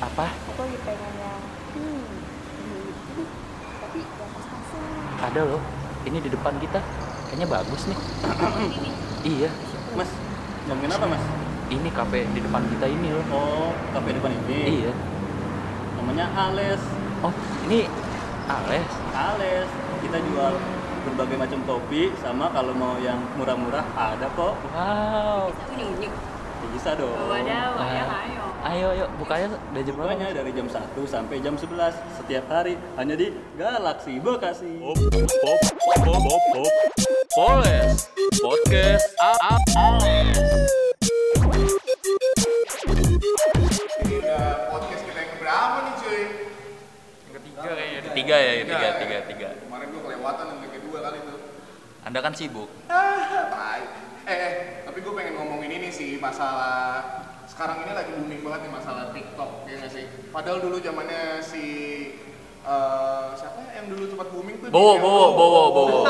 Apa? aku lagi pengen yang hmm ini ini tapi yang pas-pasan Ada loh. Ini di depan kita. Kayaknya bagus nih. iya. Mas, ngomongin apa mas? Ini kafe di depan kita ini loh. Oh, kafe depan ini. Iya. Namanya Ales. Oh, ini Ales. Ales. Kita jual berbagai macam topi sama kalau mau yang murah-murah ada kok. Wow. ini ini Bisa dong. wadah wadah Ah. ayo Ayo, yuk bukanya udah jam berapa? Bukanya dari jam 1 sampai jam 11 setiap hari hanya di Galaxy Bekasi. Poles Podcast Ales. Ini udah podcast kita yang berapa nih cuy? Yang ketiga kayaknya. Ketiga ya, ketiga, tiga, tiga. Kemarin gua kelewatan yang kedua kali tuh. Anda kan sibuk. Ah, tai. Eh, eh, tapi gue pengen ngomongin ini sih masalah sekarang ini lagi booming banget nih masalah TikTok ya nggak sih? Padahal dulu zamannya si eh, siapa ya yang dulu sempat booming tuh? Bowo, dia- Bowo, Bowo, Bowo.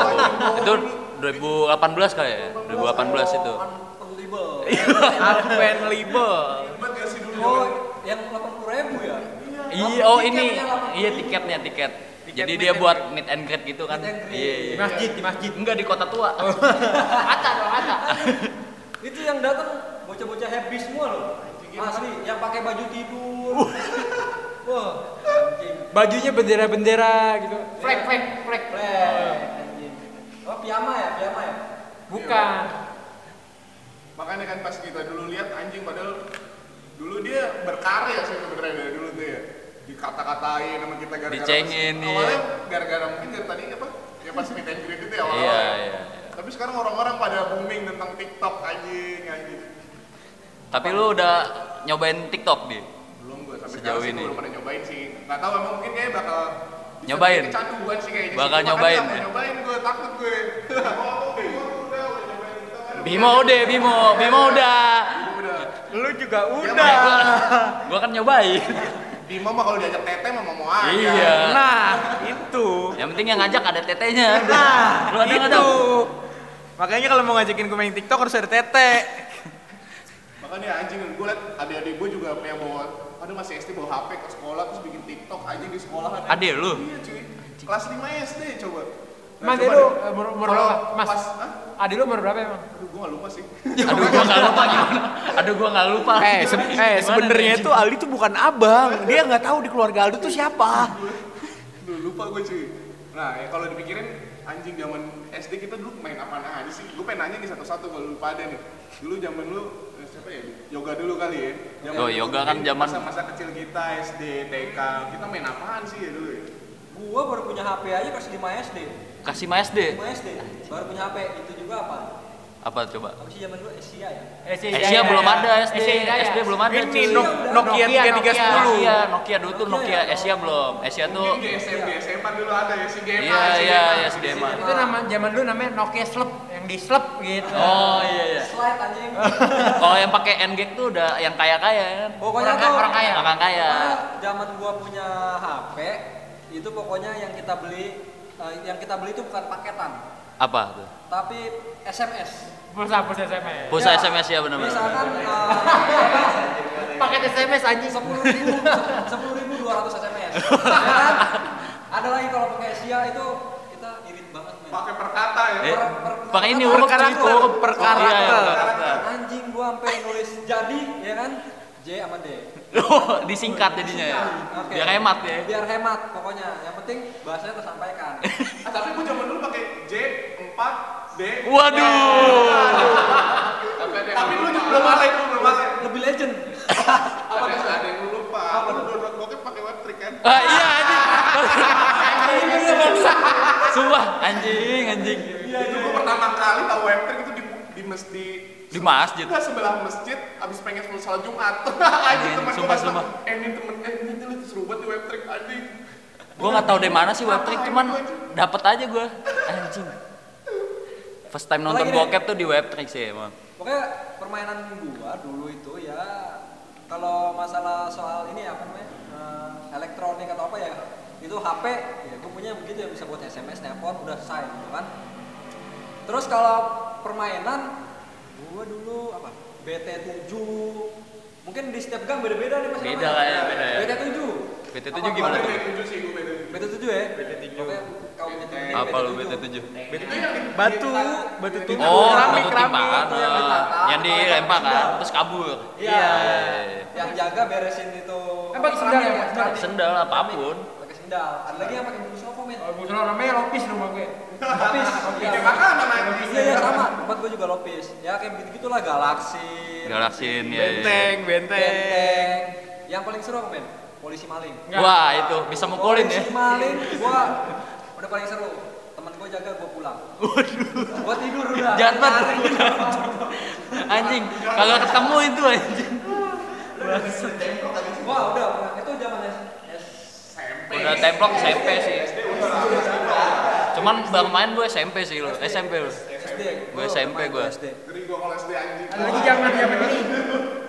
Itu dulu. 2018 kali ya? 2018 itu. Unbelievable. Hebat gak sih dulu? Oh, yang 80 ribu ya? Iya, oh ini. Tiketnya 80.000. Iya tiketnya, tiket. Jadi dia buat meet and greet gitu kan. Iya, iya. Di masjid, di masjid. Enggak di kota tua. Ada dong, ada. Itu yang datang bocah-bocah happy semua loh. Asli, yang pakai baju tidur. Wah, bajunya bendera-bendera gitu. Flag, flag, flag, flag. Oh, piyama ya, piyama ya? Bukan. Makanya kan pas kita dulu lihat anjing padahal dulu dia berkarya sih sebenarnya dari dulu tuh ya. Dikata-katain sama kita gara-gara Dicengin, iya. Awalnya gara-gara mungkin dari tadi apa? Ya pas meet and greet itu ya awal Iya, iya. Tapi sekarang orang-orang pada booming tentang TikTok anjing anjing. Tapi lu udah nyobain TikTok di? Belum gue sampai Sejauh ini. belum pernah nyobain sih. Gak tahu emang mungkin kayaknya bakal Nyobain? Kecanduan sih kayaknya. Bakal sih. Nyobain ya? Nyobain gue takut gue. Bimo udah, Bimo, Bimo udah. Lu juga Ya, udah. Gua, gua kan nyobain. Bimo mah kalau diajak tete mah mau mau aja. Iya. Nah, itu. Yang penting yang ngajak ada tetenya. Nah, Lu ada itu. Makanya kalau mau ngajakin gue main TikTok harus ada tete. Makanya anjing gue liat adik-adik gue juga punya bawa aduh masih SD bawa HP ke sekolah terus bikin TikTok aja di sekolahan. Adik lu? Iya cuy. Kelas 5 SD coba. Mas, coba lu, eh, umur- umur berapa? Mas. Pas, hah? Adik lu umur berapa emang? Aduh gue gak lupa sih. Aduh gua nggak lupa gimana. Aduh gua nggak lupa. Eh, se- eh sebenarnya tuh Aldi tuh bukan abang. Dia nggak tahu di keluarga Aldi tuh siapa. Duh, lupa gue cuy. Nah, ya kalau dipikirin anjing zaman SD kita dulu main apaan aja sih? Gue pengen nanya nih satu-satu kalau lupa ada nih. Dulu zaman lu ya? Yoga dulu kali ya. Zaman Oh, yoga kan zaman- masa-masa kecil kita SD, TK. Kita main apaan sih ya dulu ya? Gua baru punya HP aja kelas 5 SD. Kasih Mas SD. 5 SD. Baru punya HP. Itu juga apa? Apa coba? Apa sih zaman dulu Asia ya? Asia belum ada SD. SD belum ada. Ini cuy. Nok- Nokia 3310. Iya, Nokia dulu tuh Nokia Asia belum. Asia tuh Mungkin di SMP, SMA dulu ada ya si Gema. Iya, iya, iya, si Gema. Itu nama zaman dulu namanya Nokia Slep yang di slep gitu. Oh iya iya. Slide anjing. Kalau yang pakai N-Gag tuh udah yang kaya-kaya kan. Pokoknya Orang- tuh orang kaya. Orang kaya. Zaman gua punya HP itu pokoknya yang kita beli eh, yang kita beli itu bukan paketan, Apa tuh? tapi SMS. Pulsa pulsa SMS. Pulsa Ya, SMS ya benar-benar. Misalkan Paket SMS anjing. sepuluh ribu, sepuluh ribu dua ratus SMS. Ya kan? Ada lagi kalau pakai Asia itu kita irit banget. Pakai perkata ya. Eh, Per- per- pakai ini per- huruf karakter, itu. per Oh, iya, iya, karakter. Anjing gua sampai nulis jadi ya kan J sama D. Oh, disingkat jadinya ya. Oke. Biar hemat ya. Biar hemat pokoknya. Yang penting bahasanya tersampaikan. Ah, tapi gue zaman dulu pakai J 4 D. Waduh. Tapi lu juga belum ada itu belum ada. Lebih legend. Apa ada ada yang lu lupa? Apa lu download pakai web trick kan? Ah iya. Sumpah anjing anjing. Iya, itu gue pertama kali tahu web trick itu di di mes di masjid. Enggak sebelah masjid abis pengen sholat salat Jumat. anjing teman gue sumpah, datang, sumpah. Eh ini temen eh ini tuh lu seru banget di web trick anjing. Gua nggak tahu dari mana sih web trick cuman dapet aja gua. Anjing. First time nonton nih? bokep tuh di web trick sih emang. Pokoknya permainan gua dulu itu ya kalau masalah soal ini apa namanya eh, elektronik atau apa ya itu HP ya gua punya begitu ya bisa buat SMS, telepon udah selesai gitu kan. Terus kalau permainan gua dulu apa BT7 mungkin di setiap gang beda-beda nih mas Beda lah ya, beda ya. BT7 gimana tuh? BT7 sih gue BT7. BT7 ya? BT7. Kaum BT7. Apa lu BT7? Batu, batu tuh. Oh, batu itu yang dilempar kan, terus kabur. Iya. Yang jaga beresin itu. Eh, pakai sendal ya. Sendal apa pun. Pakai sendal. Ada lagi yang pakai bungkus bukan namanya lopis rumah gue. Lopis. Kayak makanan anjing. Iya, iya sama. Tempat gue juga lopis. Ya kayak begitu-gitulah galaksi. Galaksin ya. Benteng, benteng. Benteng. Yang paling seru apa, men? Polisi maling. Wah, itu bisa mukulin ya. Polisi maling, gua udah paling seru. Temen gua jaga, gua pulang. Waduh. Gua tidur udah. Nyari. Anjing, kagak ketemu itu anjing. Wah, udah. Itu zaman S. Udah templok SMP sih. Cuman baru main gue SMP sih lo, SMP lo. Gue SMP gue. SD. Jadi gue kalau SD anjing. Lagi zaman zaman ini.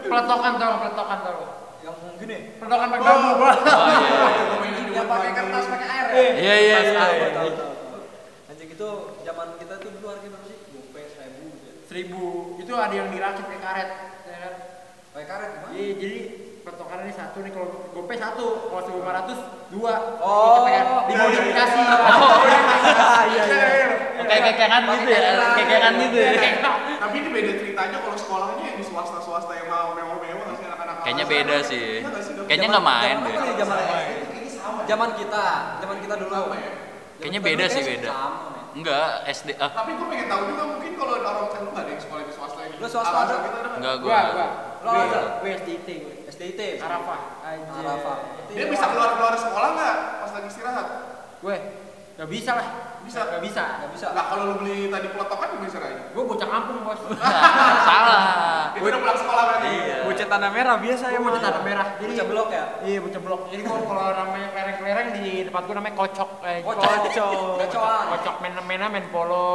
Peletokan tau, peletokan tau. Yang gini. Peletokan pakai bambu, Bro. Oh iya. Yang pakai kertas pakai air. ya? Iya iya iya. Iya. Anjing itu zaman kita tuh dulu harga berapa sih? Gope, seribu ya. Seribu. Itu ada yang dirakit pakai karet. ya kan? Pakai karet gimana? Iya, jadi peletokan ini satu nih kalau gope satu, kalau seribu lima ratus dua. Oh. dimodifikasi. Oh, iya iya. Kayak kekengan gitu ya, kekengan gitu ya. Tapi ini beda ceritanya kalau sekolahnya yang di swasta-swasta yang mau mewah-mewah nggak sih anak-anak. Kayaknya beda sih. Iya? Kayaknya nggak main Zaman deh. apa zaman kita, zaman kita dulu. Sama ya? Kayaknya beda sih, beda. Enggak, SD ah. Tapi gue pengen tahu juga mungkin kalau orang kan lu nggak ada yang sekolah di swasta ini. Lu swasta ada? kita ada nggak? Enggak gua. Lo ada? Gue SDIT gue. SDIT. Arafah. Anjir. Arafah. Dia bisa keluar-keluar sekolah nggak pas lagi istirahat? Gue Gak bisa lah. Bisa. Gak bisa. Nggak bisa. Nah kalau lu beli tadi pelotokan gimana caranya? Gue bocah kampung bos. Salah. Itu udah pulang sekolah berarti. Iya. Bocah tanah merah biasa ya, Gue bocah tanah merah. Jadi Bocah blok ya? Iya bocah blok. Jadi gua kalau namanya kelereng-kelereng di tempat gue namanya kocok. Eh, Kocok. Kocok. Kocokan. Kocok main-main main polo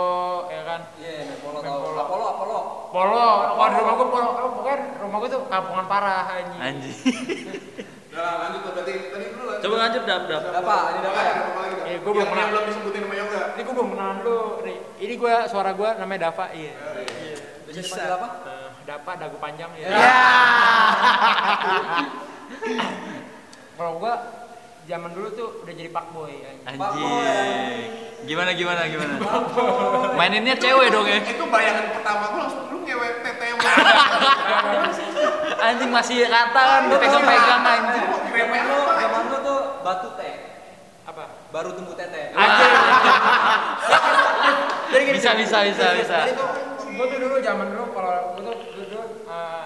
ya kan. Iya, main polo Main tau. polo. Apolo, Apolo. Polo. Kalau di rumah gue polo. Pokoknya rumah gue tuh kampungan parah anjing. Anjing. Udah lanjut tuh berarti tadi dulu lanjut. Coba lanjut dap dap. Apa? Ini Apa dapat lagi? ya? Iya, gua belum Yang- pernah. yang belum disebutin. Ini gue belum kenalan dulu. Nih, ini gue suara gue namanya Dava. Iya. Bisa dipanggil apa? Eh, Dava dagu panjang ya. Kalau gue zaman dulu tuh udah jadi pak boy. anjing. Anjing. Gimana gimana gimana? Maininnya cewek dong ya. Itu bayangan pertama gue langsung lu ngewe tete yang Anjing masih rata kan pegang-pegang anjing. Zaman lu, zaman lu tuh batu teh. Apa? Baru tumbuh tete. Anjing. Jadi gini, Bisa bisa bisa bisa. Jadi tuh gue tuh dulu zaman dulu kalau gue tuh dulu eh,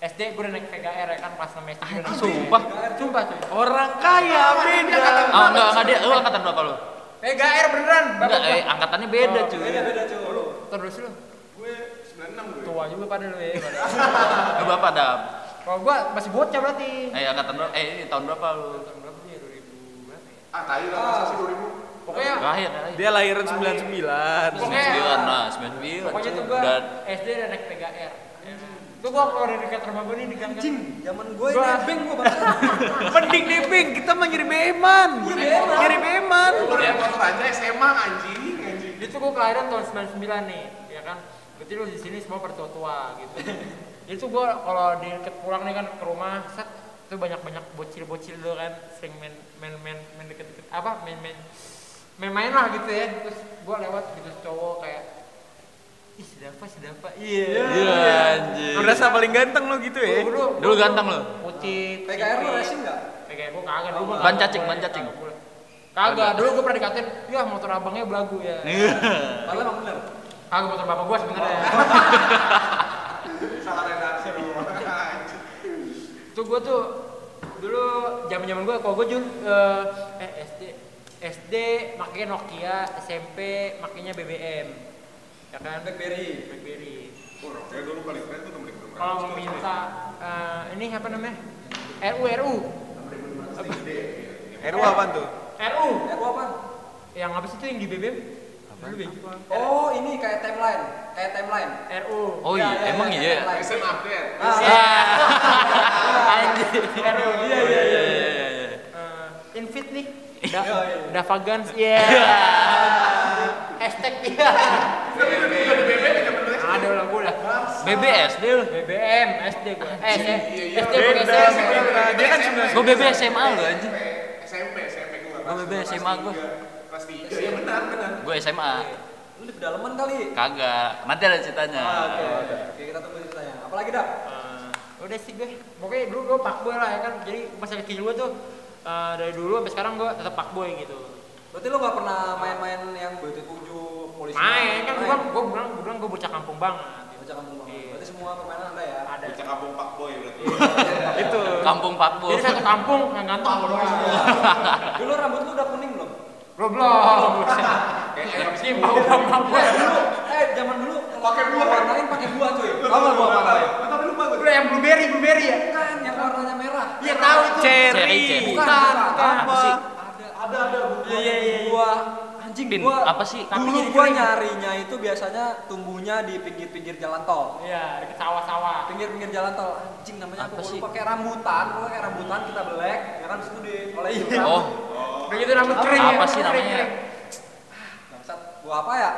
SD gue udah naik VGR ya kan pas 6 SD. udah naik Sumpah. VGR. Sumpah cuy. Orang kaya beda. Oh enggak enggak dia lu angkatan berapa lu? VGR beneran. Enggak, Bapak eh angkatannya beda cuy. Beda beda cuy. Lu terus lu gue 96 gue. tua juga pada lu ya. Lu berapa dap? Kalau gua masih bocah berarti. Eh angkatan berapa? Eh ini tahun berapa lu? Tahun berapa sih? 2000 berapa ya? Ah, tadi lah masa sih 2000. Pokoknya Terakhir terakhir. Dia lahiran 99. Pokoknya- 99 nah 99. pokoknya tuh gua SD udah naik VGR. Itu gua kalau dari dekat rumah gua nih di gang Anjing, zaman gue ini Gua- nebeng gua bangsa. Mending nebeng, kita mah nyari beman. Nyari beman. Lu naik motor aja SMA anjing, anjing. Itu gua kelahiran tahun 99 nih, ya kan. Berarti lu di sini semua bertua-tua gitu. Itu gua kalau di deket pulang nih kan ke rumah, set itu banyak-banyak bocil-bocil dulu kan sering main main main main deket-deket apa main main main-main lah gitu ya terus gua lewat gitu cowok kayak ih sedapa sedapa iya Iya anjing. Lu rasa paling ganteng lo gitu ya? dulu Dulu ganteng lu. putih PKR lu racing enggak? PKR gua kagak dulu Ban cacing, ban cacing. kagak dulu gua pernah dikatain ya motor abangnya belagu ya Iya. Padahal emang bener. kagak motor bapak gua sebenarnya Salah redaksi lu. Itu gua tuh dulu zaman zaman gua kalau gua jul eh, eh SD makanya Nokia SMP makanya BBM ya kan Blackberry. BlackBerry Oh, Kayak dulu paling keren tuh nomor kalau meminta eh, ini apa namanya RU RU RU apa tuh? RU gua apa? yang apa sih itu yang di BBM. Oh, ini kayak timeline, kayak timeline. RU Oh Ya, iya, ya, emang ya, iya. timeline. SM update. Ah, Anjing. RU Iya iya iya iya iya. Da Iya, iya. Davagans iya hashtag iya ada lah gue lah BBSD lu. BBM SD gue eh Iya, iya. SD gue SMP beda. Dia kan Gua BB SMA lu anjing. Gue BB SMA gue. Kelas 3, ya benar, benar. Gue SMA. Lu di pedalaman kali. Kagak. Nanti ada ceritanya. Ah, Oke, oke kita tunggu ceritanya. Apalagi dah? Eh, udah sih gue pokoknya dulu gue fuckboy lah ya kan jadi pas kecil gue tuh eh, dari dulu sampai sekarang gue tetap fuckboy gitu Berarti lu nggak pernah main-main yang BT7 polisi? main kan gue gue bilang gue bilang gue bocah kampung banget Bocah kampung banget. Iya. Berarti semua permainan ada ya? ada Bocah kampung Pak Boy berarti. itu Kampung Pakbo. jadi satu kampung yang ganteng gue doang Dulu rambut lu udah kuning belum? gue belum kayak sih mau bau bau Eh, dulu, eh zaman dulu pakai buah warnain pakai buah cuy. Tahu nggak buah apa ya? Tapi lupa gue. udah yang blueberry blueberry ya Bukan, yang warnanya merah. iya tahu itu Cherry, Cherry. cherry. Bukan, Bukan, bukan. Apa sih? Ada, ada, ada buah. Iya, iya, iya. Buah Din, gua apa sih? Tapi dulu gua kering. nyarinya itu biasanya tumbuhnya di pinggir-pinggir jalan tol. iya deket sawah-sawah Pinggir-pinggir jalan tol anjing namanya Apa sih? Pakai rambutan, gua pakai rambutan kita belek, ya kan situ di oleh. Oh, udah gitu rambut kering Apa ya, sih namanya? Bangsat, buah apa ya?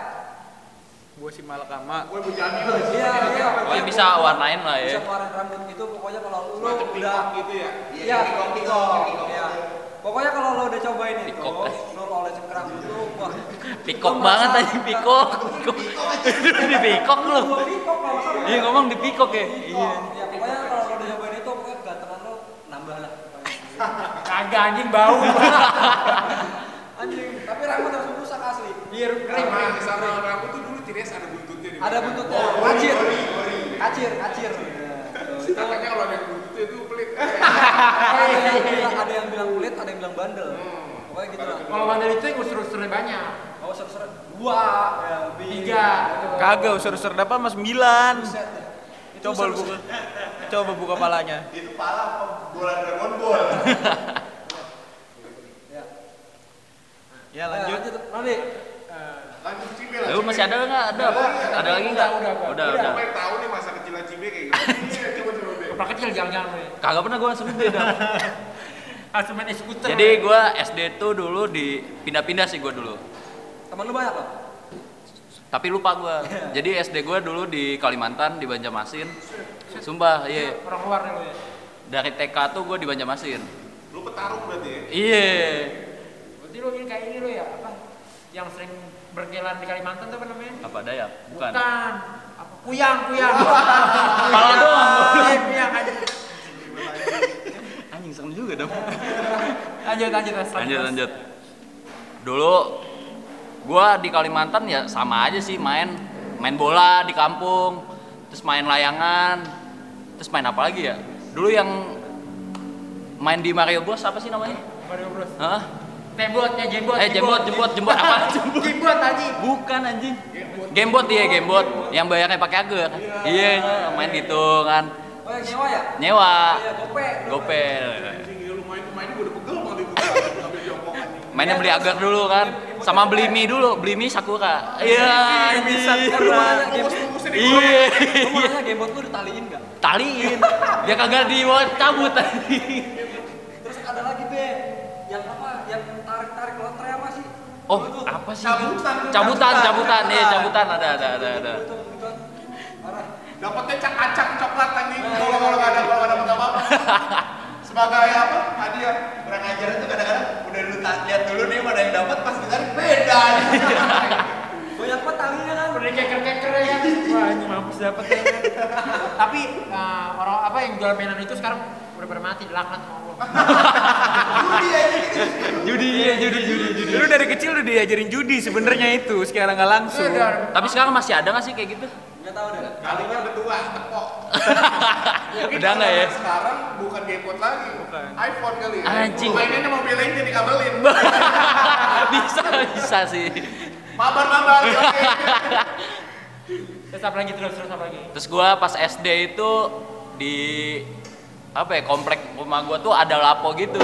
Gua si Malakama. Gue bujani lah. Iya, iya. oh ya bisa warnain lah Bisa ya. keluarin rambut gitu, pokoknya kalau lu udah gitu ya. Iya. Iya. Pokoknya kalau lo udah cobain itu, lo ke rambut lu, wah. Pikok banget aja pikok. Pikok. di pikok lu. Salah. Iya ngomong di pikok ya. Iya. Ya pokoknya kalau lo udah cobain itu, pokoknya kegantengan lo nambah lah. kagak anjing bau Anjing, tapi rambut harus rusak asli. iya kering Sama sama rambut tuh dulu ciri ada buntutnya di Ada buntutnya, Oh, kacir, gori. kacir, kacir. Ya, tuh. Katanya kalau ada yang buntutnya itu pelit. ada yang bilang kulit, ada yang bilang bandel. Pokoknya gitu lah. kalau bandel itu yang unsur-unsurnya banyak Oh. Dua, ya, lebih. tiga Kagak usur-usur dapat mas 9. Buset deh. Itu Coba buka. Coba buka palanya. Itu pala bola Dragon Ball. Ya. Ya Lanjut. lanjut. Nanti. Lanjut Cibe lah. Lu masih ada nggak? Ada. Ada lagi nggak? Udah, udah, Udah, udah. Gue tahu nih masa kecil Cibe kayak gimana. Iya, coba coba Be. kepala kecil jangan-jangan Kagak pernah gua langsung gede dah. main skuter Jadi gua SD tuh dulu di pindah-pindah sih gua dulu. Temen lu banyak loh. Tapi lupa gua. Jadi SD gua dulu di Kalimantan di Banjarmasin. Sumpah, iya. orang luar nih lu ya Dari TK tuh gua di Banjarmasin. Lu petarung berarti ya? Iya. berarti lu ini kayak ini lu ya apa yang sering berkelan di Kalimantan tuh apa namanya Apa Dayak? Bukan. bukan apa kuyang kuyang Kepala doang. Iya, kuyang aja Anjing serem juga dong. lanjut lanjut Mas. lanjut lanjut dulu gua di Kalimantan ya sama aja sih main main bola di kampung terus main layangan terus main apa lagi ya? Dulu yang main di Mario Bros apa sih namanya? Mario Bros. Hah? Tembot ya jembot eh jembot jembot. jembot apa? Jembot jembot aja bukan anjing. Gamebot iya gamebot. Yang bayarnya pakai agar iya. Main gitu kan. Oh yang nyewa ya? nyewa. Iya, gope. gope Anjing, ya lu main main gue udah pegel banget itu. Anjing. mainnya beli agar dulu kan sama beli mie dulu beli mie sakura. Iya Bungkus-bungkusnya di iya. nanya gamebot lu ditaliin nggak? taliin. Dia kagak di cabut. Tadi Terus ada lagi be, yang apa? Yang tarik-tarik lotre apa sih? oh apa sih? Cabutan, cabutan cabutan. iya cabutan. ada ada ada ada. Dapatnya cak-acak coklat anjing. Kalau kalau nggak ada kalau nggak dapat apa-apa. Sebagai apa? Hadiah. Kurang ajar itu kadang-kadang udah lu tak lihat dulu nih mana yang dapat pas ditarik beda. Banyak banget talinya kan. udah keker-keker ya wah ini mampus dapet ya tapi eh, orang apa yang jual mainan itu sekarang udah pada mati laknat sama Allah judi iya judi judi judi Dulu dari kecil udah diajarin judi sebenarnya itu, sekarang nggak langsung. Udah. tapi sekarang masih ada nggak sih kayak gitu Nggak tahu deh. Kalinya udah tua, tepok. Mungkin Udah nggak ya? Sekarang bukan gamebot lagi. Bukan. iPhone kali ya. Anjing. Mainnya mobil lain jadi kabelin. bisa bisa sih Mabar-mabar. oke. terus apa lagi terus terus apa lagi terus gua pas SD itu di apa ya komplek rumah gua tuh ada lapo gitu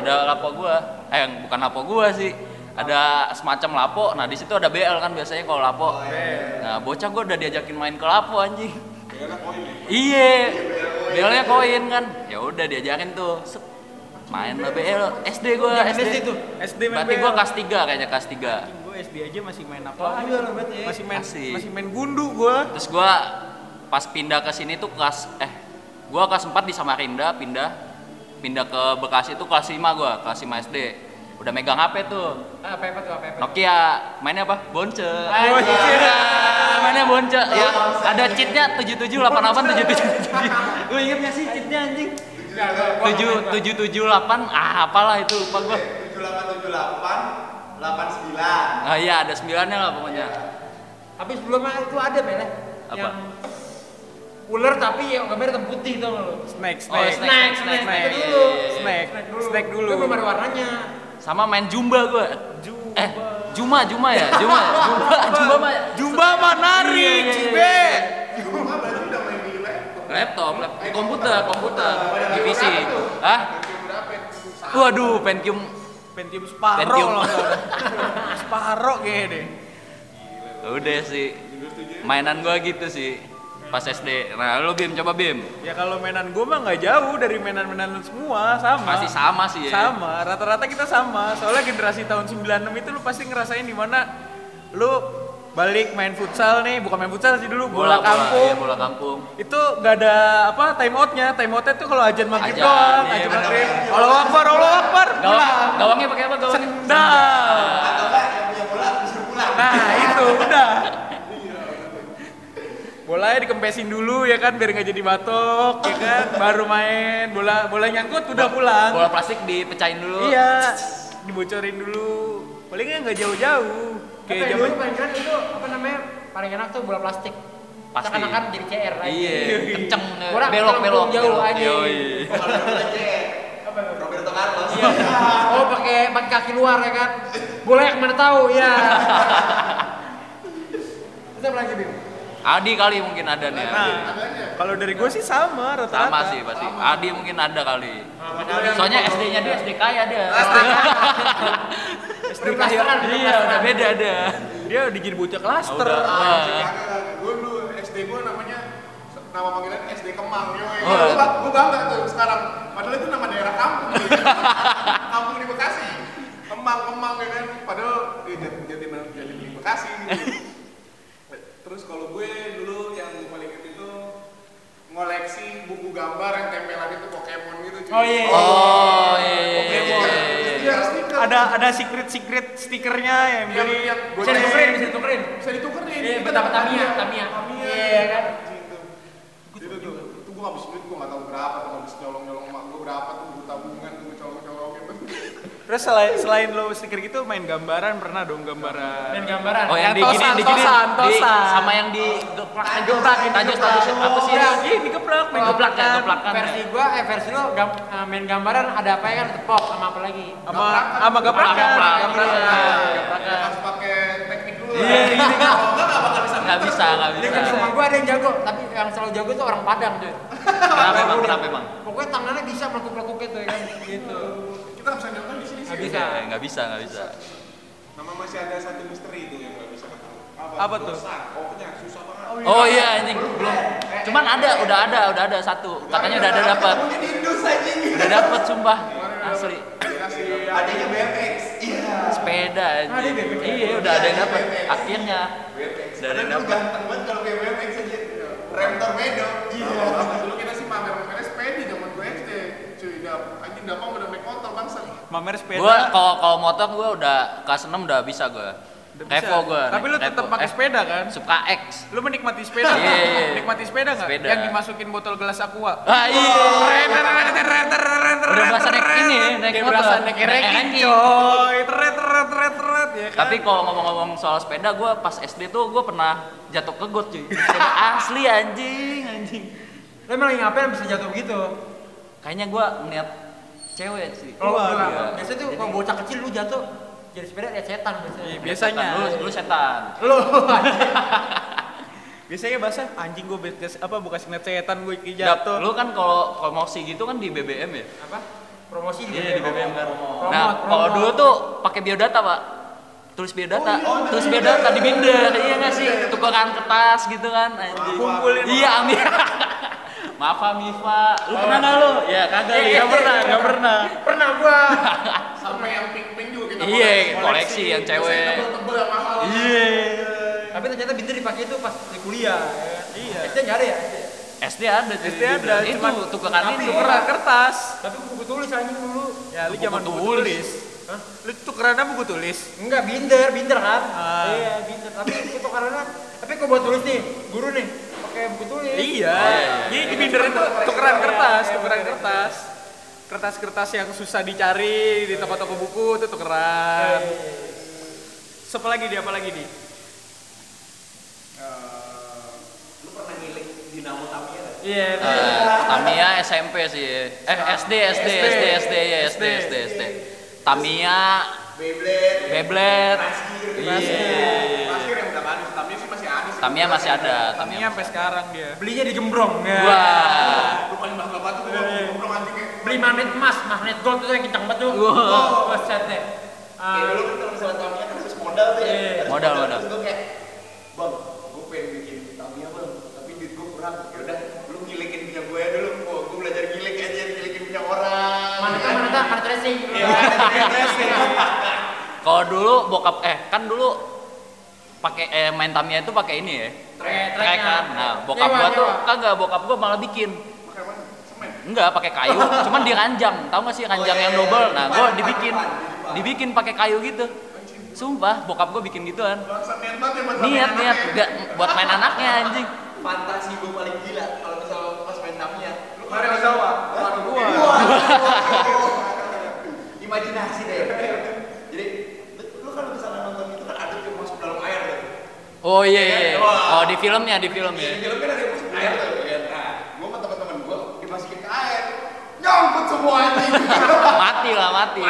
ada lapo gua eh bukan lapo gua sih ada semacam lapo nah di situ ada BL kan biasanya kalau lapo nah bocah gua udah diajakin main ke lapo anjing iya BL-nya koin kan ya udah diajakin tuh main lah BL SD gua Jangan SD SD tuh. SD main berarti gua kelas 3 kayaknya kelas 3 Gue SD aja masih main apa? Oh, iya ya. Masih main Masih. masih main gundu gua. Terus gua pas pindah ke sini tuh kelas eh gua kelas 4 di Samarinda pindah pindah ke Bekasi itu kelas 5 gua, kelas 5 SD. Udah megang HP tuh. Ah, apa apa tuh apa apa? Nokia mainnya apa? Bonce. Bonce. Iya, mainnya bonce. Ya, ada cheatnya 7788 7777. Lu inget gak sih cheatnya anjing? Enggak, gua- gua- tujuh gua- tujuh tujuh delapan ah apalah itu lupa gua 7878 89 ah iya ada sembilannya lah pokoknya Tapi sebelumnya itu ada Mel ya, Apa? yang ular tapi yang gambarnya hitam putih tuh lo. Snack, Oh, snack. snack, snack, snack, snack, snack. Iya, dulu. iya, iya. Snack. Snack dulu. Itu belum ada warnanya. Sama main jumba gua. Eh Juma Juma ya? Juma Jumba Jumba mah Jumba manari, Iya, iya, iya, cibe. iya. Cuma berarti udah main di laptop. laptop. Laptop di komputer. Komputer di PC ah waduh Pentium. Pentium Sparrow Pentium. kayaknya deh. udah sih. Mainan gua gitu sih pas SD nah lu Bim coba Bim Ya kalau mainan gue mah nggak jauh dari mainan-mainan lu semua, sama. masih sama sih ya Sama, rata-rata kita sama. Soalnya generasi tahun 96 itu lu pasti ngerasain di mana lu balik main futsal nih, bukan main futsal sih dulu, bola, kampung. iya, bola kampung Itu nggak ada apa time outnya, time outnya tuh kalau ajan maghrib Ajan, doang, iya, ajan maghrib. Allah akbar, Allah akbar, gawang pulang. gawangnya pakai apa gawangnya Sendal. Nah itu udah. Bolanya dikempesin dulu ya kan biar nggak jadi batok ya kan baru main bola bola nyangkut udah pulang bola plastik dipecahin dulu iya dibocorin dulu palingnya nggak jauh-jauh Kayak zaman paling keren itu apa namanya? Paling enak tuh bola plastik. Pasti. Seakan-akan jadi CR lagi. iya kenceng Bola belok belok jauh belok. aja. Roberto Carlos Iya. Oh pakai pakai kaki luar ya kan? Bola yang mana tahu ya. Apa lagi Bim? Adi kali mungkin ada nih nah kalau dari gue sih sama rata-rata sama sih pasti Adi mungkin ada kali soalnya SD-nya dia SD kaya dia SD Blasteran, iya udah beda ada dia udah jadi bocah klaster Udah, Ah, ah. gue dulu SD gue namanya nama panggilan SD Kemang. Yo, Oh. gue bangga tuh sekarang. Padahal itu nama daerah kampung. kampung di Bekasi. Kemang Kemang ya kan. Padahal jadi jadi jadi di Bekasi. Gitu. Kalau gue dulu yang paling inget itu ngoleksi buku gambar yang tempelan itu Pokemon gitu. cuy. Oh iya. oh iya iya, iya, Pokemon. iya. Iya, stiker. ada ada secret secret stikernya yang beli yang Bisa ditukerin, bisa ditukerin. bisa ditukerin. Iya, betapa dapat Tamiya. Tamiya. Tamiya. Iya, kan? Gitu. Itu tuh, itu gua habis duit gua nggak tahu berapa tuh habis nyolong-nyolong emak gua berapa tuh gua tabungan tuh gua colong-colongin tuh. Terus selain selain lo stiker gitu main gambaran pernah dong gambaran Main gambaran. Oh yang Yang di gini, tosan, di gini, tosan, di- tosan. sama yang di geplak, geplak, tajus, tajus, apa sih? Iya. Ih, digeplak, main Kalau geplak ya, kan geplakan ya. Versi gua, eh versi lo gam, eh, main gambaran ada apa ya kan tepok sama apa lagi? sama sama geplakan. Geprak, Geplakan. geprak. Ya, harus pakai teknik dulu. Iya, ini kan. Enggak bisa. Nggak bisa, Di bisa. rumah gua ada yang jago, tapi yang selalu jago tuh orang Padang tuh. Kenapa emang? Kenapa emang? Pokoknya tangannya bisa melekuk-lekuk gitu ya kan. Gitu. Kita nggak bisa nyolong di sini sih. Nggak bisa. Eh, Nggak bisa, nggak bisa. Nama masih ada satu misteri itu yang nggak bisa ketemu. Apa tuh? Dosa. Pokoknya susah banget. Oh iya anjing belum. Cuman ada, udah ada, udah ada satu. Katanya udah ada dapat. Udah dapat sumpah. Asli. Adanya BMX iya Sepeda. BMX. Iya, udah ada yang dapat. Akhirnya Udah ada yang dapat. ganteng banget kalau kayak BMX aja rem torpedo Iya. Dulu kita sih pamer-pamernya sepedi zaman gue SD. Cuy, udah anjing dapang udah naik motor bangsa. Mamer sepeda. Gua kalau kalau motor gua udah kelas 6 udah bisa bisa. Revo gua. Tapi lu tetap pakai Eh, sepeda kan? Suka X. Lu menikmati sepeda? Iya, iya, iya. Nikmati sepeda nggak? Sepeda. Yang dimasukin botol gelas aqua. Ah iya. Udah berasa naik ini, naik motor. berasa naik ranking, coy. Teret, teret, teret, teret, ya kan? Tapi kalau ngomong-ngomong soal sepeda, gue pas SD tuh gue pernah jatuh ke got cuy. Asli anjing, anjing. Lo emang lagi ngapain bisa jatuh begitu? Kayaknya gue ngeliat cewek sih. Waduh. gua, Iya. biasanya tuh kalau bocah kecil lu jatuh jadi sepeda lihat setan biasanya. Iya, biasanya. Setan, Lu, lu setan. Lu Biasanya bahasa anjing gue bekas apa bekas ngeliat setan gue Dap, jatuh. lu kan kalau promosi gitu kan di BBM ya? apa? Promosi Iya di BBM kan. Nah kalau dulu tuh pakai biodata pak. Tulis biodata, tulis biodata di binder, iya nggak sih? Tukeran kertas gitu kan, anjing. Kumpulin. Iya ambil. Maaf Mifa, lu pernah nggak lu? Ya kagak, Eh, ya eh, pernah, eh, nggak pernah. Pernah gua. sampai yang pink-pink juga kita Iya, koleksi yang cewek. tebel-tebel yang mahal. Iya. Tapi ternyata binti dipakai itu pas di kuliah. Iya. SD nggak ada ya? SD ada. SD ada, Itu tukeran ini. tukeran kertas. Tapi buku tulis anjing dulu. Ya lu zaman buku tulis. Hah? Lu tukeran apa buku tulis? Enggak, binder, binder kan? Iya, binder. Tapi itu karena tapi kok buat tulis nih, guru nih, pakai buku tulis. Iya. Jadi di binder itu tukeran kertas, tukeran kertas. Kertas-kertas yang susah dicari di toko-toko buku itu tukeran. Siapa lagi dia? Apa lagi di? Eh, lu pernah ngilik Dinamo Tamiya? Iya. Eh, Tamiya SMP sih. Eh SD SD SD SD ya SD SD SD. Tamiya, Beyblade, Beyblade. Iya. Rasir yang udah manis, Tamiya sih masih ada sih. Tamiya masih ada. Tamiya. sampai sekarang dia. Belinya di Gembrong. Ya. Wah. Lu paling bangga banget tuh ngobrol anjing kayak Beli magnet emas, magnet gold itu yang kencang banget tuh. Wah. Oh, set deh. Kayak dulu kan kalau misalnya Tamiya kan harus modal tuh ya. Iya. Harus Modal, modal. Terus gue kayak, bang, gue pengen bikin Tamiya bang, tapi duit gue kurang. Ya udah, lu ngilikin punya gue ya dulu. Oh, gue belajar gilik aja, ngilikin punya orang. Mana kan, mana kan, mana tracing. Iya, Kalau dulu bokap eh kan dulu pakai eh, main Tamiya itu pakai ini ya. Trek, Trek kan. Nah, bokap Nyewa, gua tuh nyewa. kagak bokap gua malah bikin. Pakai apa? Semen. Enggak, pakai kayu, cuman diranjang. Tahu gak sih ranjang yang double? Nah, gua dibikin dibikin pakai kayu gitu. Sumpah, bokap gua bikin gituan. Bangsa niat banget ya Niat enggak buat main anaknya anjing. Fantasi gue paling gila kalau misalnya pas main Tamiya. Lu Mario Ozawa. Waduh, gua. Imajinasi deh. Jadi lu, lu kalau misalnya nonton itu kan ada yang masuk dalam air gitu. Oh iya iya. Oh di filmnya, di filmnya. Di film kan ada yang masuk air tuh kan. Nah, gua sama teman-teman gua dimasukin ke air. Nyangkut semua anjing. Mati lah, mati.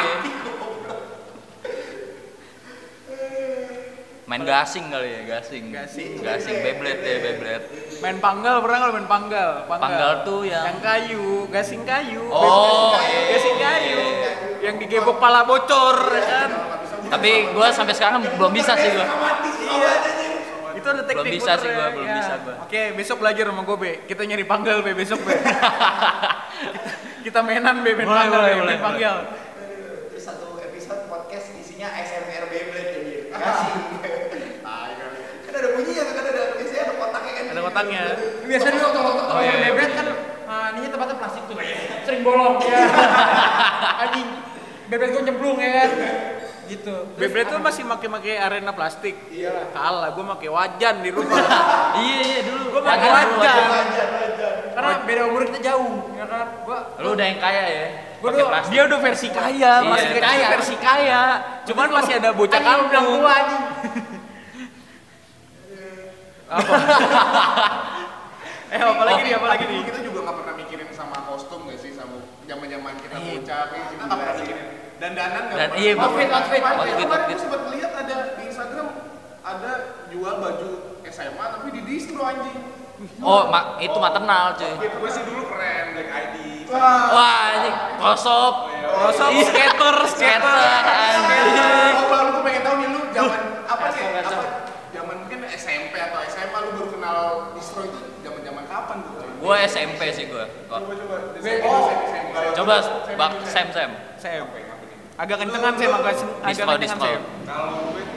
Main gasing kali ya, gasing. Gasing. Gasing Beyblade ya, Beyblade. Main panggal pernah nggak main panggal? Panggal tuh yang- yang kayu, gasing kayu. Oh, Gasing iya. gasing kayu. Yang digebok pala bocor ya kan. Tapi gua sampai sekarang belum bisa sih gua. Iya. Itu ada teknik Belum bisa sih muternya. gua, belum Ya. bisa gua. Oke, besok belajar sama gue, Be. Kita nyari panggal, Be, besok, Be. kita, kita mainan, Be, main Boleh, panggal, boleh, Be, main panggal. Terus satu episode podcast isinya SMR Beyblade jadi kasih. Ah, kan ada bunyinya kan ada biasanya ada kotaknya kan. Ada kotaknya. Biasa dulu kalau iya, iya. bebet kan ah, ininya tempatnya plastik tuh. Sering bolong ya. Anjing. Bebet gua nyemplung ya kan. Gitu. Beyblade tuh apa? masih make-make arena plastik. Iya. Kalah, gue make wajan di rumah. Iya iya dulu. Gua pakai Wajar, dulu, wajan. wajar. Karena beda umur kita jauh, ya kan? Gua Lu udah yang kaya ya. Gua dulu- plastik. Dia udah versi kaya, Iya, masih versi kaya. versi kaya. Cuman masih ada bocah anjing bilang kampung. tua anjing. Eh, apalagi nih, apalagi nih. Kita juga nggak pernah mikirin sama kostum nggak sih sama zaman-zaman kita bocah kayak kita nggak pernah mikirin dandanan nggak Dan iya, outfit, outfit, outfit, kemarin outfit. gue sempat lihat ada di Instagram ada jual baju SMA tapi di distro anjing. Oh, ma- itu maternal cuy. Gue sih dulu keren Black ID. Wah, anjing. Crossoff. Crossoff, Ih, skater, skater anjing. Oh, baru gue pengen tahu nih lu zaman apa sih? Apa? Zaman mungkin SMP atau SMA lu baru kenal distro itu zaman-zaman kapan tuh? Gua SMP sih gua. Kok. Coba coba. Oh, Coba bak Sam Sam. Sam. Agak kencengan Sam, agak agak kencengan. Sam. Kalau gue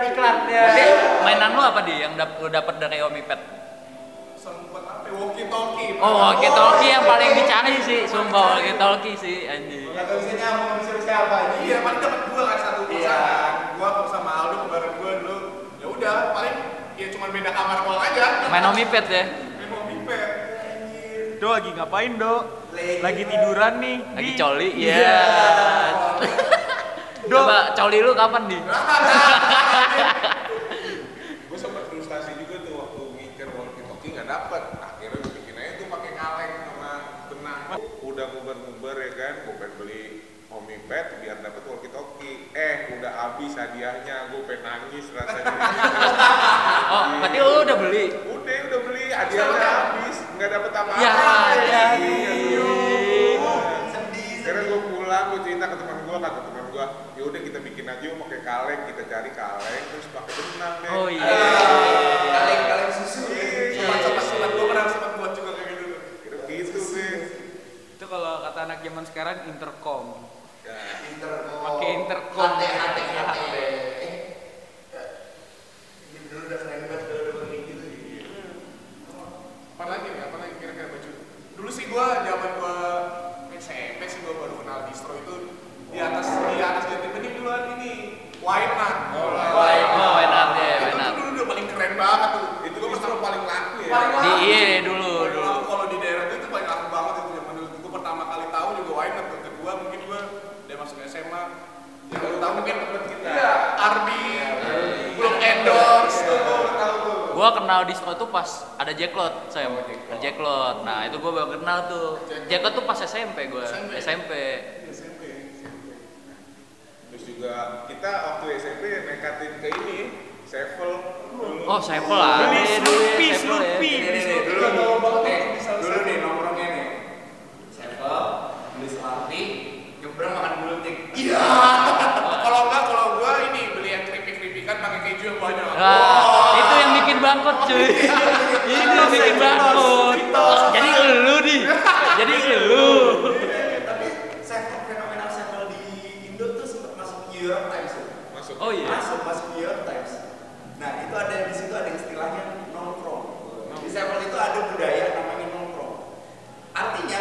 iklan ya. Berarti mainan lu apa di yang dap- lu dapat dari Omipet? Sempet apa? Walkie talkie. Oh, walkie talkie yang paling dicari sih, sumpah walkie talkie sih anjing. Nggak bisa nyambung sama siapa siapa aja. Iya, paling dapat dua kan satu pulsa Iya. Gua sama Aldo bareng gua dulu. Ya udah, paling ya cuma beda kamar doang aja. Main Omipet ya. Main Omnipet. Do lagi ngapain do? Lagi tiduran nih. Lagi coli, iya. Coba coli lu kapan di? gue sempat frustasi juga tuh waktu ngiker walkie talkie nggak dapet. Akhirnya gue bikin aja tuh pakai kaleng sama benang. Udah nguber-nguber ya kan gue pengen beli Omipet biar dapet walkie talkie eh udah habis hadiahnya gue pengen nangis rasanya. Oh, berarti lu udah beli? udah udah beli. Hadiahnya habis nggak dapet apa-apa. Ya, Iya, anjing. Akhirnya gue pulang, gue cerita ke teman gue, kata ya udah kita bikin aja yuk pakai kaleng, kita cari kaleng, terus pakai benang deh. Oh iya. Kaleng-kaleng susu. Sempat sempat sempat gua pernah sempat buat juga kayak gitu. Kira gitu deh. Itu kalau kata anak zaman sekarang intercom. Ya, Intercom. Pakai intercom. HT, HT, HT. Ini bener udah keren banget kalau udah begini gitu. Apa lagi nih? Apa lagi kira-kira baju? Dulu sih gua zaman gua SMP sih gua baru kenal distro itu di atas di atas jati bening dulu ada White Nut. Oh, Why not ya, why Itu not? tuh dulu udah paling keren banget tuh. itu distro paling laku ya. Paling Di iya dulu dulu. Kalau di daerah itu itu paling laku banget itu zaman dulu. Gua pertama kali tahu juga Nut. Yang kedua mungkin gua udah masuk SMA. Yang baru tahu mungkin temen kita. Iya, Arby, belum endorse tuh gua udah tahu tuh. Gua kenal disco tuh pas ada Jacklot, saya ada Jacklot. Nah, itu gua baru kenal tuh. Jacklot tuh pas SMP gua, SMP. SMP. Terus juga kita waktu SMP nekatin ke ini, Sevel dulu. Oh, Sevel lah. Beli Sevel ya. Nih, nih, nih, dulu nih, dulu nih nongkrongnya nih. Sevel, beli Slurpee, nyebrang makan gultik. Iya. Kalau enggak, kalau gua ini beli yang keripik-keripikan pakai keju yang banyak. Wah, itu yang bikin bangkrut cuy. itu yang bikin bangkrut. Jadi lu di. Jadi lu. Tapi Sevel fenomenal Sevel di Indo tuh sempat masuk New York Times tuh. Masuk. Oh iya. Masuk masuk New York Times. Nah itu ada di situ ada istilahnya nongkrong. Di Sevel itu ada budaya namanya nongkrong. Artinya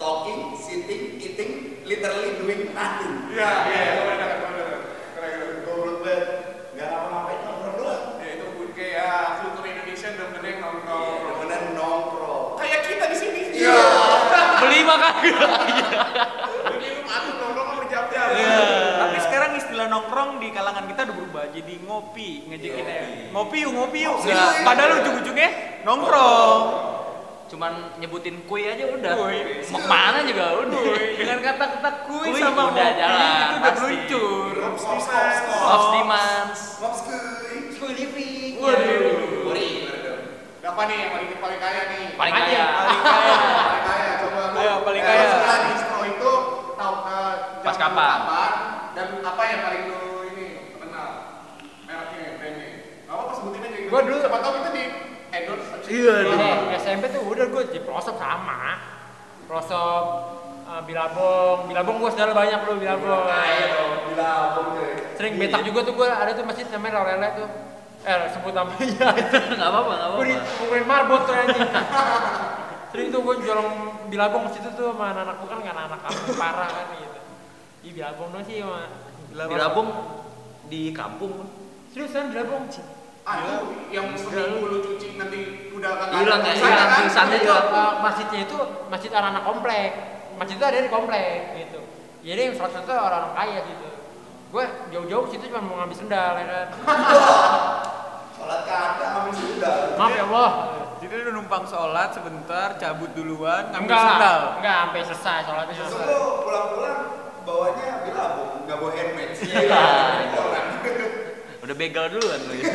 talking, sitting, eating, literally doing nothing. Iya, iya, benar. Keren, keren. Goblok banget. Gak ngapa-ngapain nongkrong doang. Ya itu kayak kultur Indonesia benar-benar yang nongkrong. Iya, bener nongkrong. Kayak kita di sini. Iya. Beli makan. Lu minum atau nongkrong kan berjam-jam. Tapi sekarang istilah nongkrong di kalangan kita udah berubah jadi ngopi, ngejekin ya. Ngopi yuk, ngopi yuk. Enggak. Padahal ujung-ujungnya nongkrong. Cuman nyebutin kue aja udah. Kuy. Mau ke mana juga udah. Dengan kata-kata kuy Kuy sama udah ngopi jalan, itu udah pasti. meluncur. Ops Dimans. Kuy living. Waduh. Gori. Apa nih yang paling paling kaya nih? Paling kaya. Paling kaya. Paling kaya coba lu. Ayo, paling Eh, kaya. setelah distro itu tahu eh, Pas zaman kapan? dan apa yang paling lu ini kenal? Mereknya, brandnya. Gak apa-apa Gua dulu- Siapa tahu kita di endorse. Iya, Ini SMP tuh udah gue di pelosok sama. Pelosok eh, Bilabong, Bilabong gue selalu banyak lu Bilabong. Gila, abang cuy. Sering betak juga tuh gue ada tuh masjid namanya Lorele tuh. Eh sebut namanya. Enggak apa-apa, enggak gue apa-apa. dipukulin marbot tuh anjing. Sering tuh gue jualan Bilabong situ tuh sama anak-anak gue kan nggak anak kampung parah kan gitu. Ih Bilabong dong sih sama. Bilabong di kampung. Seriusan Bilabong. Ah, itu yang seminggu lu cuci nanti udah kan Hilang ya, hilang kan? itu juga. uh, masjidnya itu masjid anak-anak komplek masjid itu ada di komplek gitu jadi yang sholat itu orang-orang kaya gitu gue jauh-jauh ke situ cuma mau ngambil sendal ya kan Sholat kagak ambil sudah. maaf ya Allah Jadi lu numpang sholat sebentar, cabut duluan, ngambil enggak sendal. enggak sampai selesai sholatnya selesai lu pulang-pulang bawanya bilabong, nggak bawa handmade. Iya. Udah begal duluan lu.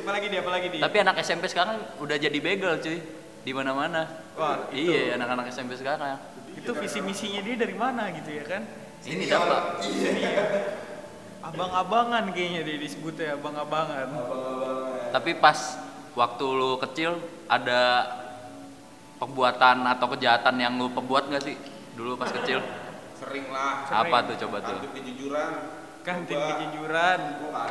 Apa lagi dia, apa lagi dia? Tapi anak SMP sekarang udah jadi begal cuy. Di mana-mana. Wah, itu. Iya, anak-anak SMP sekarang. itu visi misinya dia dari mana gitu ya kan? Ini dapat. Abang-abangan kayaknya dia disebutnya abang-abangan. Tapi pas waktu lu kecil ada perbuatan atau kejahatan yang lu perbuat nggak sih dulu pas kecil? Sering lah. Apa tuh coba tuh? Kejujuran. Kantin kejujuran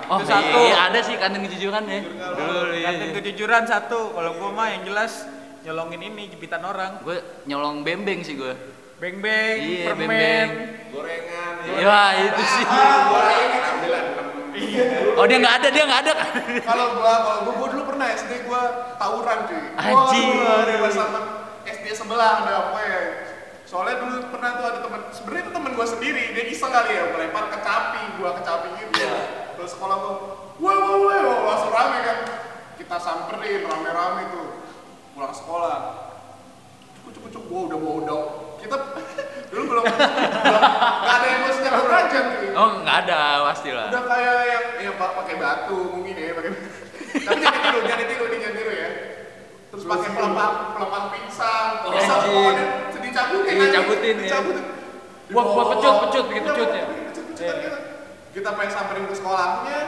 Oh Itu satu. iya ada sih kantin kejujuran ya. Dulu iya. kantin kejujuran satu kalau gua mah yang jelas nyolongin ini jepitan orang Gue nyolong bembeng sih gue. beng beng Iya, permen beng-beng. Gorengan. Ya itu sih. Oh dia nggak ada, dia nggak ada. Kalau gua, kalau gua, gua dulu pernah SD gua tawuran cuy. Anjing. Wah, sama SD sebelah ada apa ya? Soalnya dulu pernah tuh ada teman, sebenarnya itu teman gua sendiri, dia iseng kali ya, melempar kecapi, gua kecapi gitu. Terus sekolah gua, wah wah wah, wah, langsung rame kan. Kita samperin rame-rame tuh, pulang sekolah. Cukup cukup cukup, gua udah bawa udah. Kita dulu belum, nggak ada yang mau secara berajan cuy Oh nggak ada pasti lah. udah kayak yang ya pak pakai batu mungkin ya pakai tapi jangan ditiru jangan nih jangan ditiru ya terus pakai pelepah pelepah pingsan Oh, bisa dicabutin Iya, aja, cabutin, ya. dicabutin Buat- buat pecut, pecut, bikin Iya, pecut ya? bikin pecut-pecutan gitu. kita pengen samperin ke sekolahnya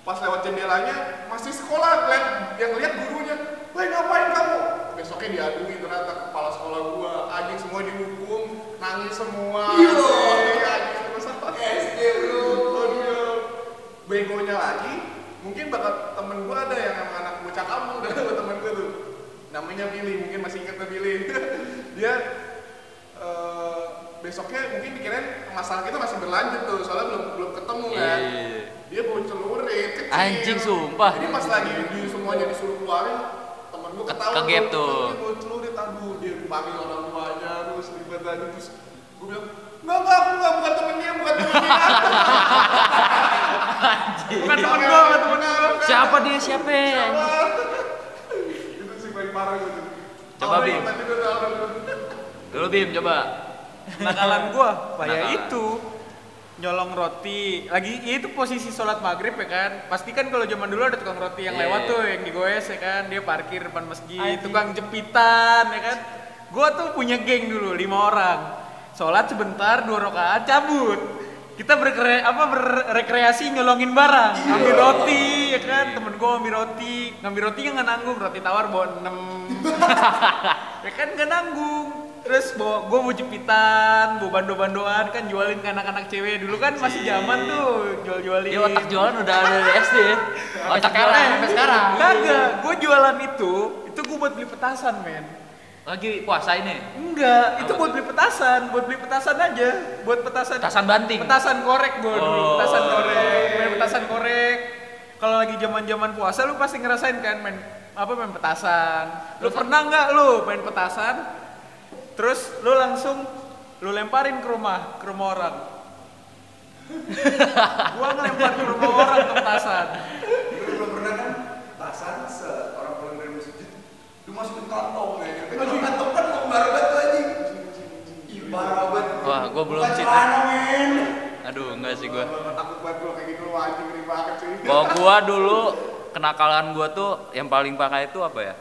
pas lewat jendelanya masih sekolah lihat yang lihat gurunya Woi ngapain kamu? Besoknya diaduin ternyata kepala sekolah gua anjing semua dihukum nangis semua. Iya, anjing semua sama SD. Aduh ya. Begonya lagi, mungkin bakal temen gua ada yang anak bocah kampung dan temen gua tuh. Namanya Billy, mungkin masih inget tuh Billy. Dia eh, besoknya mungkin dikirain masalah kita masih berlanjut tuh, soalnya belum belum ketemu kan. Iya. Dia bawa celurit kecil. Anjing, sumpah. Jadi pas lagi di semuanya disuruh keluarin, temen gua Ke- ketawa kegep tuh. Dia bawa celurit, aduh dia panggil orang tuanya, terus ribet aja terus gua bilang Enggak, enggak, aku enggak, bukan temennya, bukan temennya. bukan temen gua bukan temen gua Siapa dia siapa? ya? itu sih paling parah gitu. Coba, Bim. Dulu Bim coba. nakalan gua kayak Nakalan. itu nyolong roti lagi ya itu posisi sholat maghrib ya kan pasti kan kalau zaman dulu ada tukang roti yang Iya. lewat tuh yang digoes ya kan dia parkir depan masjid Anjing. tukang jepitan ya kan gua tuh punya geng dulu lima orang sholat sebentar dua rakaat cabut kita berkre apa berrekreasi nyolongin barang. Ngambil roti ya kan? Temen gua ngambil roti. Ngambil roti nggak nanggung roti tawar bawa enam. Ya kan nggak nanggung. Terus bawa gue mau jepitan bawa bando-bandoan kan jualin ke anak-anak cewek. Dulu kan masih zaman tuh jual-jualin. Dia otak jualan udah ada dari SD ya. Otak sekarang, sampai sekarang. kagak gue jualan itu itu gue buat beli petasan men Lagi puasa ini. enggak itu Apa buat tuh? beli petasan buat beli petasan aja buat petasan Petasan banting. petasan korek gue dulu Oh. petasan korek main petasan korek kalau lagi zaman zaman puasa lu pasti ngerasain kan main apa main petasan lu pernah nggak lu main petasan terus lu langsung lu lemparin ke rumah ke rumah orang gua ngelempar ke rumah orang ke petasan Lu belum pernah kan tasan seorang pulang dari masjid, lu masukin kantong ya. Kan. Wah, gua belum sih. men. Aduh, enggak sih gua. Gua takut banget gua kayak gitu. Kalau gua dulu kenakalan gua tuh yang paling parah itu apa ya?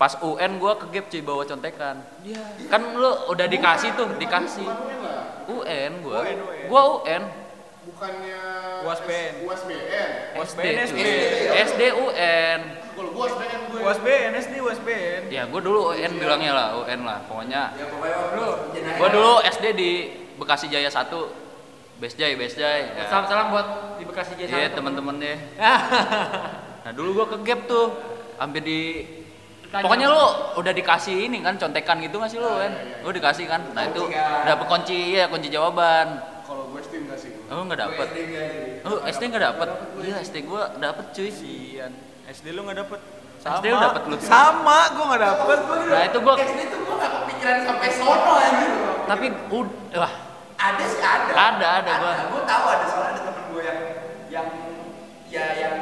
Pas UN gua kegep cuy bawa contekan. Iya. Kan lu udah dikasih tuh, dikasih. Bukan UN. UN gua. UN, UN. Gua UN. Bukannya UASBN. USBN. UASBN, cuy. SD. SD UN. Kalau gua USBN gue. USBN SD USBN Ya gua dulu UN bilangnya lah, UN lah. Pokoknya Ya pokoknya waktu jenayah. gua dulu SD di Bekasi Jaya 1. Best Jay, Best Jay. Ya. Salam-salam buat di Bekasi Jaya. Iya, teman-teman deh. Nah, dulu gua ke gap tuh. Hampir di Tanya. Pokoknya lu udah dikasih ini kan contekan gitu nggak sih lu kan? Lu dikasih kan? Nah itu dapet kunci ya kunci jawaban. Kalau gue SD enggak sih. Oh nggak dapet. Oh SD nggak dapet. Iya SD gua dapet cuy. Sian. SD lu nggak dapet? SD lu dapet lu. Sama, gua nggak dapet. Nah itu gua SD tuh gua gak kepikiran sampai sono anjing. tapi ud- wah Ada sih ada. Ada, ada, gua. Gua tahu ada soalnya ada temen gua yang yang ya yang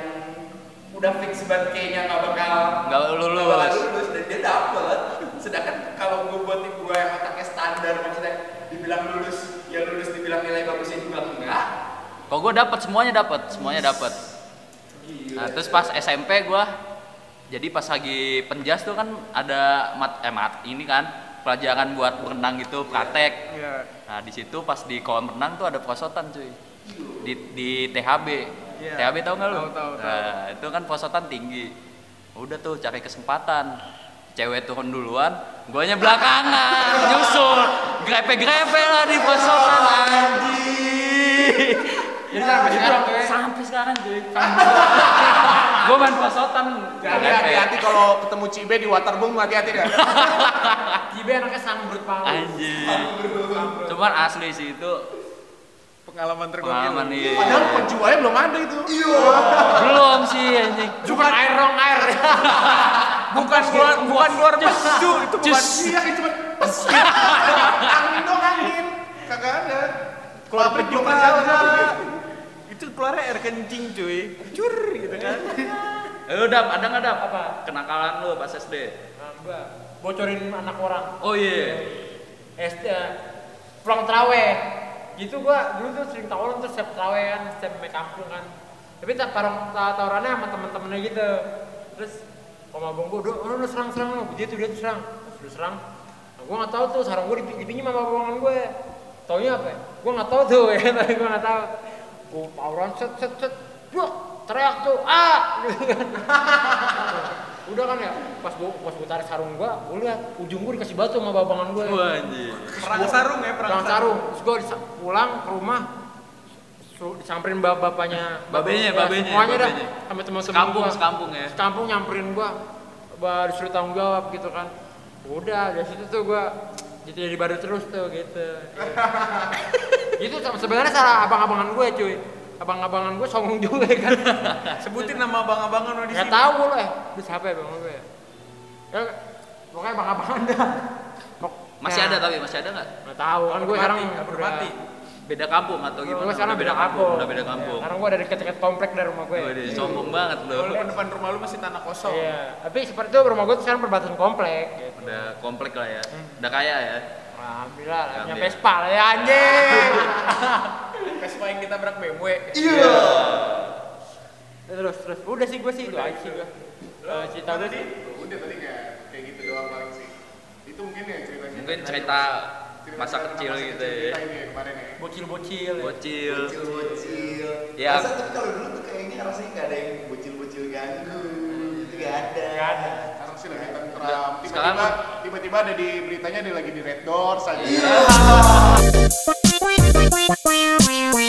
udah fix banget kayaknya nggak bakal nggak nggak bakal lulus. lulus dan dia dapet. Sedangkan kalau gua buat gua yang otaknya standar maksudnya dibilang lulus lulus dibilang nilai bagusnya juga enggak. Kok gua dapet semuanya dapet, semuanya dapet. Nah terus pas SMP gua jadi pas lagi penjas tuh kan ada mat eh mat ini kan pelajaran buat berenang gitu praktek. Iya. Nah di situ pas di kolam renang tuh ada prosotan cuy di di THB. Iya. THB tau nggak lu? Tahu, tahu, tahu. Nah itu kan prosotan tinggi. Udah tuh cari kesempatan. Cewek turun duluan, guanya belakangan, nyusul, grepe-grepe lah di prosotan anjing. Jadi sampai sekarang tuh ya. Sampai sekarang cuy. Gue main pasotan. Jadi hati-hati kalau ketemu Cibe di Waterboom hati-hati dah. Cibe anaknya sangbrut paus. Anjing. Cuman asli sih itu Pengalaman tergokil. pengalaman iya. Padahal penjualnya belum ada itu. Belum sih anjing. Cuma air rong air. Bukan keluar bukan keluar pesu, itu bukan. Iya, kayak cuma pes. angin dong angin. Kagak ada. Keluar belum ada. Itu keluarnya air kencing cuy. Cur gitu kan. Eh udah ada nggak dap? Apa? Kenakalan lu pas SD. Nah, gua bocorin anak orang. Oh iya. SD pulang teraweh gitu gua dulu tuh sering tawuran terus setiap teraweh kan setiap main kampung kan tapi tak parang ta- tawurannya sama temen-temennya gitu terus sama abang gua udah oh, lu serang serang lu dia tuh dia tuh serang terus lu serang nah, gua nggak tahu tuh sarang gua dipi- dipinjam sama abangan gue taunya apa ya? gua nggak tahu tuh ya tapi gua nggak tahu gua tawuran set set set Wah, teriak tuh ah udah kan ya pas gua pas gua tarik sarung gua gua lihat ujung gua dikasih batu sama babangan gue Wah anjing. Perang sarung ya, perang Perang sarung. Terus gue pulang ke rumah disamperin bap bapaknya Babenya, ya, babenya, semuanya dah sama teman-teman Sekampung, gua. sekampung ya. sekampung nyamperin gua bah disuruh tanggung jawab gitu kan udah dari situ tuh gua jadi jadi baru terus tuh gitu itu sama- sebenarnya salah abang-abangan gue cuy abang-abangan gue songong juga kan Sebutin nama abang-abangan lo di nggak sini. tahu lo eh itu siapa ya bang gue ya Ya, pokoknya abang-abangan dah Masih Nah, ada tapi masih ada nggak? nggak tahu kan gue sekarang udah- mati. Beda kampung atau gimana? Gue sekarang beda kampung. Udah beda kampung. Sekarang gue ada dekat-dekat komplek dari rumah gue. Waduh, sombong banget lo. Kalau depan rumah lu masih tanah kosong. Iya, tapi seperti itu rumah gue tuh sekarang perbatasan komplek. Gitu. Udah komplek lah ya. Udah kaya ya. Alhamdulillah, lah, punya. Vespa lah ya anjing. Vespa yang kita berak BMW. terus terus udah sih gue sih itu aja sih gue. Eh, cerita gue sih. Udah tadi kayak kayak gitu doang paling sih. Itu mungkin ya ceritanya. Mungkin cerita masa kecil masa gitu kecil ya. ya kemarin ya. Bocil-bocil. ya. Bocil. Bocil-bocil. Ya. Masa tapi kalau dulu tuh kayaknya rasanya nggak ada yang bocil-bocil ganggu. Itu nggak ada. Nggak ada. Iya. Nah, sekarang tiba-tiba ada di beritanya dia lagi di Red Door saja Yeah.